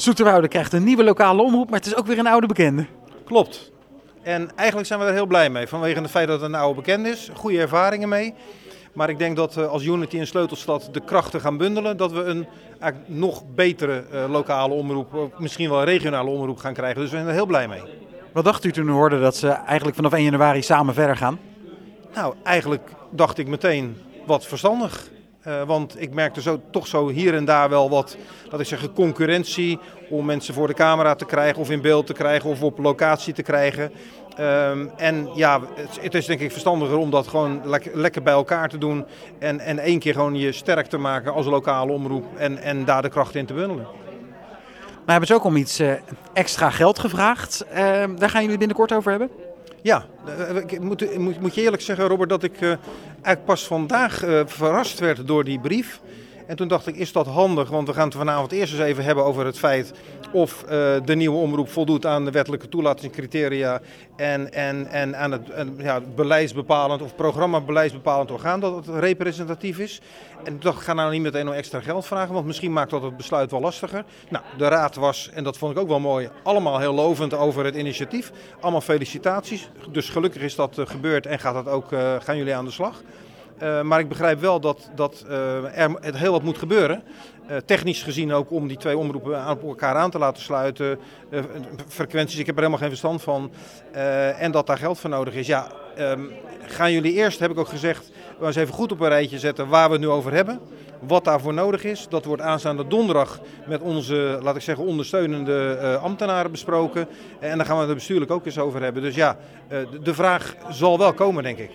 Zoeterwoude krijgt een nieuwe lokale omroep, maar het is ook weer een oude bekende. Klopt. En eigenlijk zijn we er heel blij mee. Vanwege het feit dat het een oude bekende is. Goede ervaringen mee. Maar ik denk dat uh, als Unity en Sleutelstad de krachten gaan bundelen, dat we een nog betere uh, lokale omroep, misschien wel een regionale omroep gaan krijgen. Dus we zijn er heel blij mee. Wat dacht u toen u hoorde dat ze eigenlijk vanaf 1 januari samen verder gaan? Nou, eigenlijk dacht ik meteen wat verstandig. Uh, want ik merkte zo, toch zo hier en daar wel wat, dat ik zeg, concurrentie om mensen voor de camera te krijgen of in beeld te krijgen of op locatie te krijgen. Um, en ja, het, is denk ik verstandiger om dat gewoon le lekker bij elkaar te doen en, en één keer gewoon je sterk te maken als lokale omroep en, en daar de kracht in te bundelen. Maar hebben ze ook om iets uh, extra geld gevraagd. Uh, daar gaan jullie binnenkort over hebben? Ja, ik moet, moet, moet je eerlijk zeggen, Robert, dat ik uh, eigenlijk pas vandaag uh, verrast werd door die brief. En toen dacht ik, is dat handig? Want we gaan het vanavond eerst eens even hebben over het feit of uh, de nieuwe omroep voldoet aan de wettelijke toelatingscriteria en, en, en aan het ja, beleidsbepalend of programmabeleidsbepalend orgaan dat het representatief is. En toen dacht ik, ga nou niet meteen nog extra geld vragen, want misschien maakt dat het besluit wel lastiger. Nou, de raad was, en dat vond ik ook wel mooi, allemaal heel lovend over het initiatief. Allemaal felicitaties. Dus gelukkig is dat uh, gebeurd en gaat dat ook, uh, gaan jullie aan de slag. Uh, maar ik begrijp wel dat, dat uh, er heel wat moet gebeuren. Uh, technisch gezien ook om die twee omroepen aan elkaar aan te laten sluiten. frequenties, ik heb er helemaal geen verstand van. en dat daar geld voor nodig is. Ja, um, gaan jullie eerst, heb ik ook gezegd, we eens even goed op een rijtje zetten waar we het nu over hebben. Wat daarvoor nodig is. Dat wordt aanstaande donderdag met onze, laat ik zeggen, ondersteunende ambtenaren besproken. En daar gaan we het bestuurlijk ook eens over hebben. Dus ja, de vraag zal wel komen, denk ik.